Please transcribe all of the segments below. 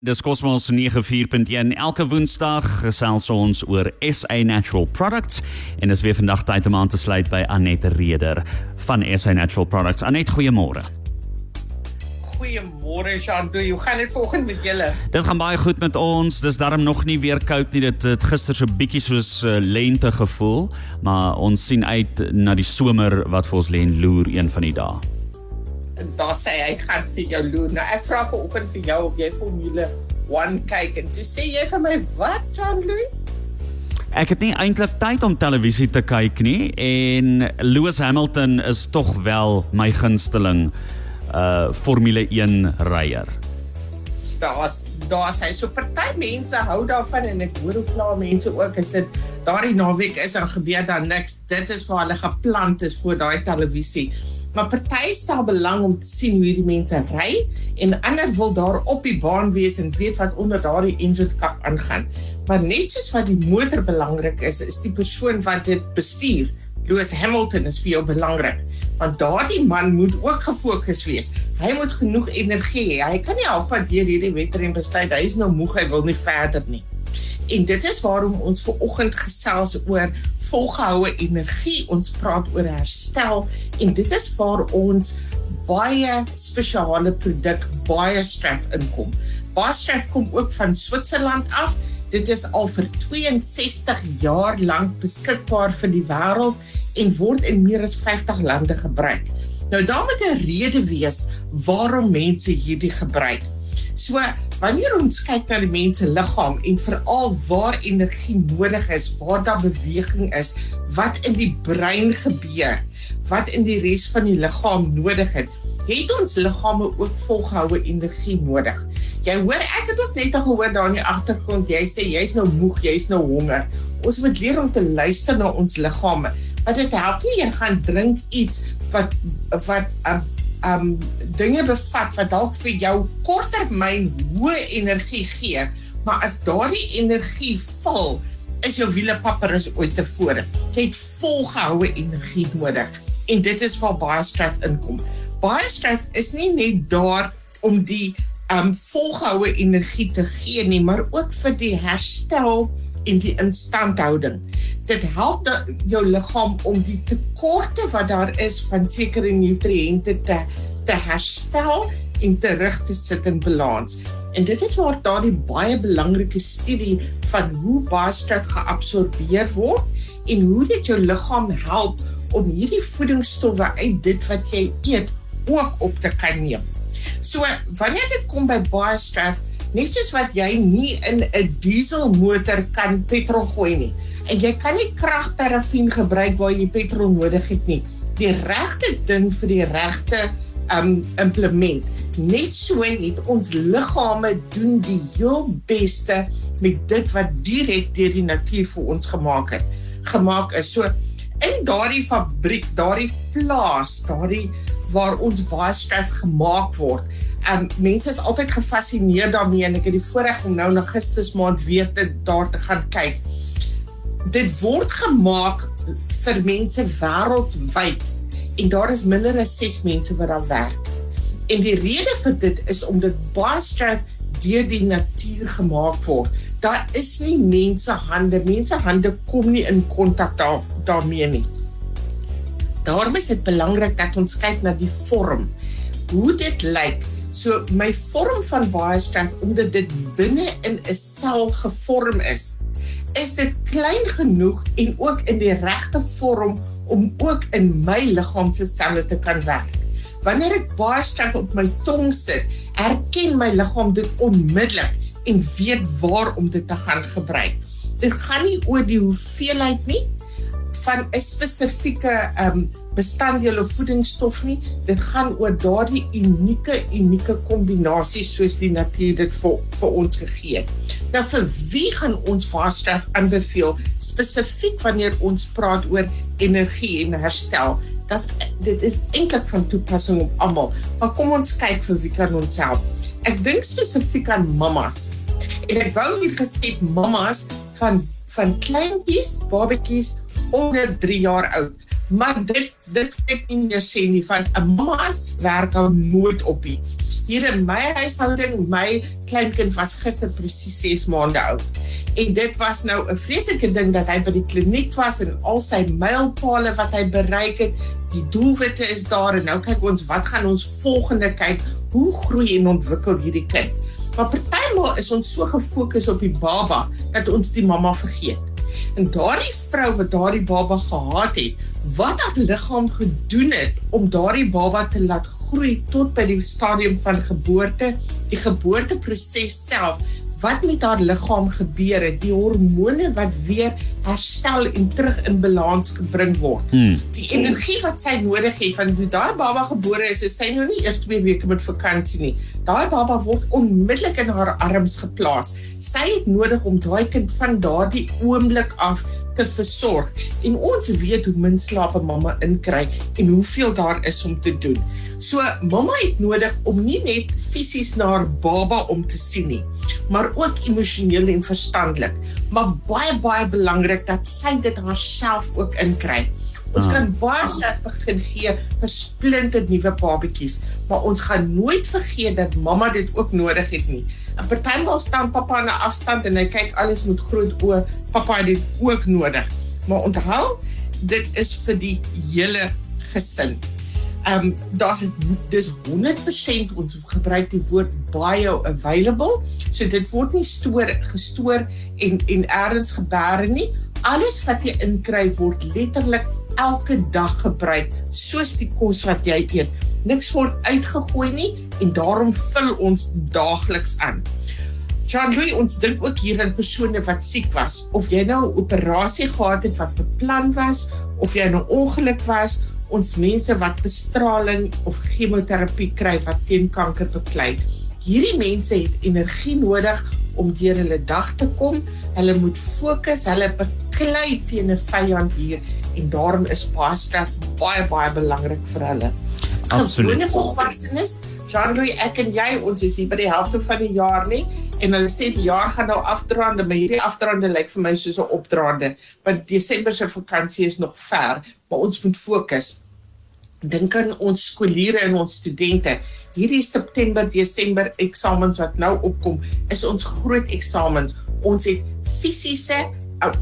Dis Cosmos 94.1 elke Woensdag gesels ons oor SA Natural Products en dis weer vandag tyd om aan te sluit by Annette Reder van SA Natural Products. Annette, goeiemôre. Goeiemôre Jean-Louis. Hoe gaan dit vanoggend met julle? Dit gaan baie goed met ons. Dis darm nog nie weer koud nie. Dit het gister so bietjie soos uh, lente gevoel, maar ons sien uit na die somer wat vir ons lê en loer een van die dae daar sê hy gaan vir jou loon. Nou ek vra vanoggend vir jou of jy formule 1 kyk en toe sê jy vir my wat John Louis? Ek het nie eintlik tyd om televisie te kyk nie en Lewis Hamilton is tog wel my gunsteling uh Formule 1 ryer. Daar's daar's hy so party mense hou daarvan en ek hoor hoe klaar mense ook is dit daardie naweek is daar gebeur dan niks. Dit is vir hulle geplant is vir daai televisie. Maar party stel belang om te sien hoe die mense ry en ander wil daar op die baan wees en weet wat onder daardie engine kap aangaan. Maar net soos wat die motor belangrik is, is die persoon wat dit bestuur. Lewis Hamilton is vir jou belangrik want daardie man moet ook gefokus wees. Hy moet genoeg energie hê. Hy kan nie halfpad deur hierdie wedren besluit hy is nou moeg, hy wil nie verder nie. En dit is waarom ons ver oggend gesels oor volgehoue energie. Ons praat oor herstel en dit is waar ons baie spesiale produk baie straf inkom. Baie straf kom ook van Switserland af. Dit is al vir 62 jaar lank beskikbaar vir die wêreld en word in meer as 50 lande gebruik. Nou daar moet 'n rede wees waarom mense hierdie gebruik. So wanneer ons kyk na die mens se liggaam en veral waar energie nodig is, waar daar beweging is, wat in die brein gebeur, wat in die res van die liggaam nodig het, het ons liggame ook volgehoue energie nodig. Jy hoor ek het ook net gehoor daar in die agtergrond jy sê jy's nou moeg, jy's nou honger. Ons moet leer om te luister na ons liggame. Wat dit help nie jy gaan drink iets wat wat um, um dinge bevat wat dalk vir jou korttermyn hoë energie gee, maar as daardie energie val, is jou wiele papper is ooit tevore. Jy het volgehoue energie nodig en dit is waar baie stres inkom. Baie stres is nie net daar om die um volgehoue energie te gee nie, maar ook vir die herstel en die instandhouding. Dit help jou liggaam om die tekorte wat daar is van sekere nutriënte te te herstel en terug te sit in balans. En dit is waar daardie baie belangrike studie van hoe baastrat geabsorbeer word en hoe dit jou liggaam help om hierdie voedingsstowwe uit dit wat jy eet ook op te kan neem. So wanneer dit kom by baastrat Net soos wat jy nie in 'n dieselmotor kan petrol gooi nie. En jy kan nie kragparafin gebruik waar jy petrol nodig het nie. Die regte ding vir die regte um implement. Net so het ons liggame doen die heel beste met dit wat direk deur die natuur vir ons gemaak het. Gemaak is so in daardie fabriek, daardie plaas, daardie waar ons baie skryf gemaak word um, mense is altyd gefassineer daarmee en ek het die voorreg om nou in Augustus maand weer te daar te gaan kyk. Dit word gemaak vir mense wêreldwyd en daar is minder as 6 mense wat daar werk. En die rede vir dit is omdat baie straf deur die natuur gemaak word. Daar is nie mense hande, mense hande kom nie in kontak daar daarmee nie. Daarom is dit belangrik dat ons kyk na die vorm. Hoe dit lyk So my vorm van baie stress omdat dit binne in 'n sel gevorm is, is dit klein genoeg en ook in die regte vorm om ook in my liggaam se selle te kan werk. Wanneer ek baie stress op my tong sit, erken my liggaam dit onmiddellik en weet waar om dit te gaan gebruik. Dit gaan nie oor die hoeveelheid nie van 'n spesifieke um bestanddele voedingsstof nie. Dit gaan oor daardie unieke unieke kombinasie soos die natuur dit vir vir ons gegee het. Nou vir wie gaan ons vaarstraf aanbeveel spesifiek wanneer ons praat oor energie en herstel? Das dit is eintlik van toepassing op almal. Maar kom ons kyk vir wie kan ons help. Ek dink spesifiek aan mammas. En ek wou hier gesê mammas van van kleintjies, babatjies onder 3 jaar oud Maar dit dit ek in jou sê nie van 'n mamma se werk hou nooit op nie. Hier in my huishouding, my kleinkind was gister presies 6 maande oud. En dit was nou 'n vreeslike ding dat hy by die kliniek was en al sy mylpale wat hy bereik het, die doelwitte is daar en nou kyk ons wat gaan ons volgende kyk, hoe groei en ontwikkel hierdie kind? Maar partymal is ons so gefokus op die baba dat ons die mamma vergeet. En daardie vrou wat daardie baba gehad het, wat haar liggaam gedoen het om daardie baba te laat groei tot by die stadium van geboorte, die geboorteproses self, wat met haar liggaam gebeur het, die hormone wat weer herstel en terug in balans gebring word. Hmm. Die energie wat sy nodig het van toe daai baba gebore is, is sy nou nie eers 2 weke met vakansie nie. Daai baba word onmiddellik in haar arms geplaas. Sy het nodig om daai kind van daardie oomblik af te versorg. En ons weet hoe min slaap 'n mamma inkry en hoeveel daar is om te doen. So mamma het nodig om nie net fisies na haar baba om te sien nie, maar ook emosioneel en verstandelik. Maar baie baie belangrik dat sy dit haarself ook inkry. Ons ah. kan baie stres begin gee vir splinte nuwe babatjies, maar ons gaan nooit vergeet dat mamma dit ook nodig het nie. 'n Partymal staan pappa na afstand en hy kyk alles met groot oë. Pappa het dit ook nodig. Maar onthou, dit is vir die hele gesin. Ehm um, daar's dis 100% ons gebruik die woord baie available. So dit word nie stoor gestoor en en ergens gebeere nie. Alles wat jy inkry word letterlik elke dag gebruik soos die kos wat jy eet. Niks word uitgegooi nie en daarom vul ons daagliks aan. Jean-Louis, ons dink ook hier aan persone wat siek was, of jy nou 'n operasie gehad het wat beplan was of jy nou ongeluk was, ons mense wat bestraling of chemoterapie kry wat teen kanker beklei. Hierdie mense het energie nodig om deur hulle dag te kom. Hulle moet fokus, hulle beklei teen 'n vyand hier en daarom is paasstraf baie baie belangrik vir hulle. Absoluut. Gewone volwassenes, Jean-Louis, ek en jy, ons is hier by die helfte van die jaar nie en hulle sê die jaar gaan nou afdraande, maar hierdie afdraande lyk vir my soos 'n opdraande, want Desember se vakansie is nog ver, maar ons moet fokus. Dink aan ons skooliere en ons studente. Hierdie September, Desember eksamens wat nou opkom, is ons groot eksamens. Ons het fisiese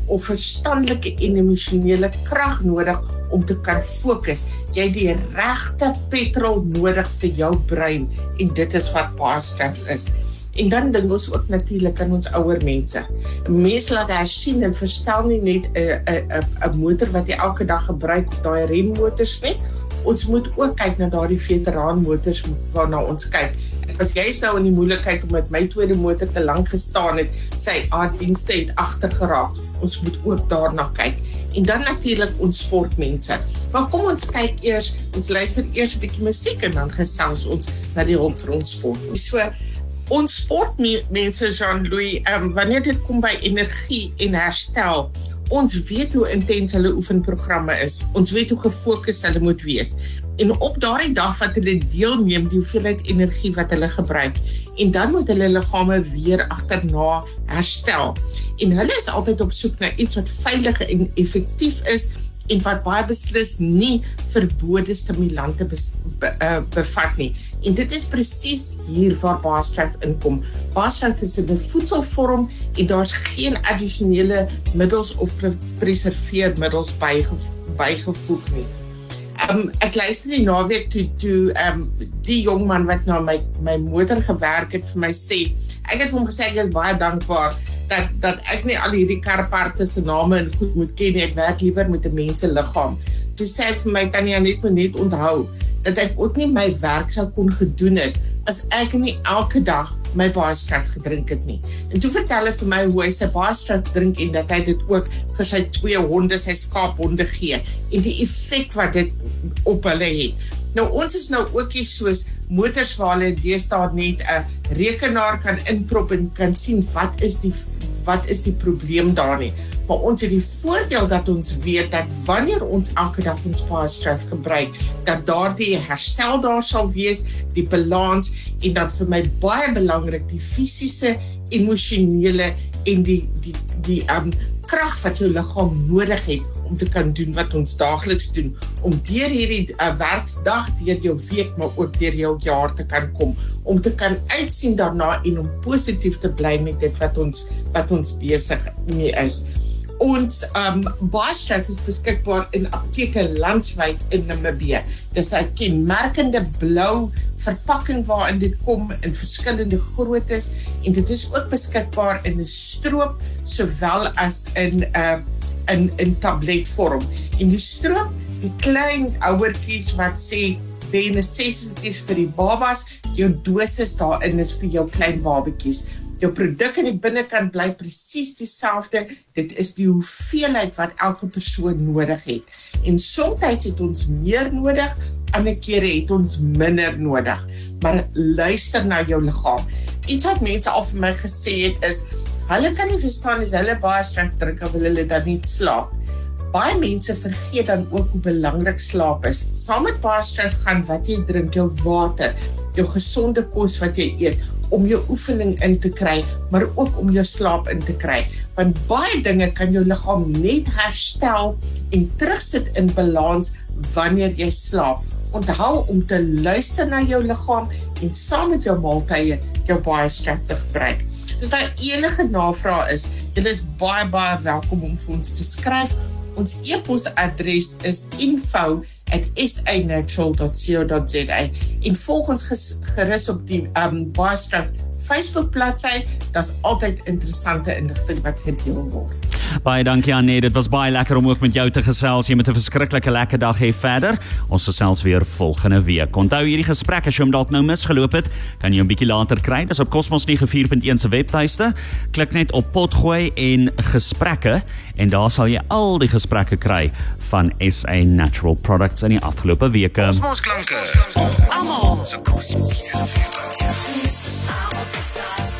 of verstandelike en emosionele krag nodig om te kan fokus. Jy het die regte petrol nodig vir jou brein en dit is wat paasstraf is. En dan dink ons ook natuurlik aan ons ouer mense. Mense laat hy sien en verstel nie net 'n 'n 'n motor wat jy elke dag gebruik of daai renmotors net. Ons moet ook kyk na daardie veteraan motors waarna ons kyk as jy nou in die moeilikheid om met my tweede motor te lank gestaan het, sy aarddienste het agter geraak. Ons moet ook daarna kyk. En dan natuurlik ons sportmense. Maar kom ons kyk eers, ons luister eers 'n bietjie musiek en dan gesels ons na die hulp vir ons sport. So ons sportmense Jean-Louis, um, wanneer dit kom by energie en herstel, ons weet hoe intens hulle oefenprogramme is. Ons weet hoe gefokus hulle moet wees. En op daardie dag wat hulle deelneem die hoeveelheid energie wat hulle gebruik en dan moet hulle liggame weer agterna herstel. En hulle is altyd op soek na iets wat veilig en effektief is en wat baie beslis nie verbode stimulante be, be, uh, bevat nie en dit is presies hier waar Baastraf inkom. Baastraf is 'n voedselvorm en daar's geen addisionele middels of preserveermiddels bygevoeg bygevoeg nie. Um, ek luister die naweek toe toe um die jong man wat nou my my motor gewerk het vir my sê ek het vir hom gesê ek is baie dankbaar dat dat ek nie al hierdie karparte se name en goed moet ken nie. Ek werk liewer met 'n mens se liggaam. Toe sê vir my kan jy net net onthou dat ek ook nie my werk sou kon gedoen het as ek nie elke dag my baastrat gedrink het nie. En toe vertel hy vir my hoe hy sy baastrat drink en dat hy dit ook vir sy twee honde, sy skaaphonde gee en die effek wat dit op hulle het. Nou ons is nou ook hier soos motors waar hulle deesdae net 'n rekenaar kan inprop en kan sien wat is die wat is die probleem daar nie. Maar ons het die voordeel dat ons weet dat wanneer ons elke dag ons paasstraf gebruik, dat daardie herstel daar sal wees, die balans en dat vir my baie belangrik die fisiese, emosionele en die die die um krag wat jou liggaam nodig het om te kan doen wat ons daagliks doen om deur hierdie uh, werksdag deur jou week maar ook deur jou jaar te kan kom. Om te kan uitsien daarna en om positief te bly met dit wat ons wat ons besig mee is ons um Boschstraat is beskikbaar in apteke landwyd in Namibië. Dis 'n kenmerkende blou verpakking waarin dit kom in verskillende groottes en dit is ook beskikbaar in 'n stroop sowel as in 'n uh, in in tabletvorm. En die stroop, die klein ouertjies wat sê die necessities vir die babas, jou dosis daarin is vir jou klein babatjies jou produk aan die binnekant bly presies dieselfde. Dit is die hoeveelheid wat elke persoon nodig het. En soms het ons meer nodig, ander kere het ons minder nodig. Maar luister na jou liggaam. Iets wat mense al vir my gesê het is hulle kan nie verstaan as hulle baie stres drink of hulle dan nie slaap. Baie mense vergeet dan ook hoe belangrik slaap is. Saam met baie stres gaan wat jy drink, jou water, jou gesonde kos wat jy eet, om jou oefening in te kry, maar ook om jou slaap in te kry. Want baie dinge kan jou liggaam net herstel en terugsit in balans wanneer jy slaap. Onthou om te luister na jou liggaam en saam met jou maaltye jou baie strategie gebruik. As daar enige navrae is, jy is baie baie welkom om vir ons te skryf. Ons e-posadres is info@ @sanatural.co.za en volg ons gerus op die um Baaskraft Facebook bladsy. Daar's altyd interessante inligting wat gedeel word. Baie dankie Anne, dit was baie lekker om ook met jou te gesels. Jy met 'n verskriklike lekker dag hê verder. Ons gesels weer volgende week. Onthou hierdie gesprek as jy hom dalk nou misgeloop het, kan jy hom bietjie later kry. Dis op Cosmos 94.1 se webtuiste. Klik net op potgooi en gesprekke en daar sal jy al die gesprekke kry van SA Natural Products in die afgelope weke. Cosmos klanke. Almal. So. Sauce, sauce.